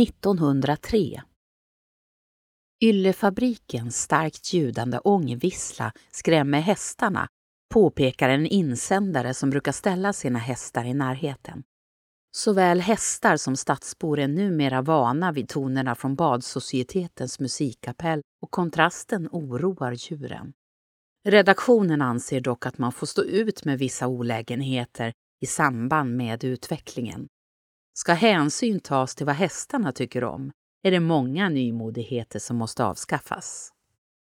1903. Yllefabrikens starkt ljudande ångvissla skrämmer hästarna, påpekar en insändare som brukar ställa sina hästar i närheten. Såväl hästar som stadsbor är numera vana vid tonerna från Badsocietetens musikkapell och kontrasten oroar djuren. Redaktionen anser dock att man får stå ut med vissa olägenheter i samband med utvecklingen. Ska hänsyn tas till vad hästarna tycker om är det många nymodigheter som måste avskaffas.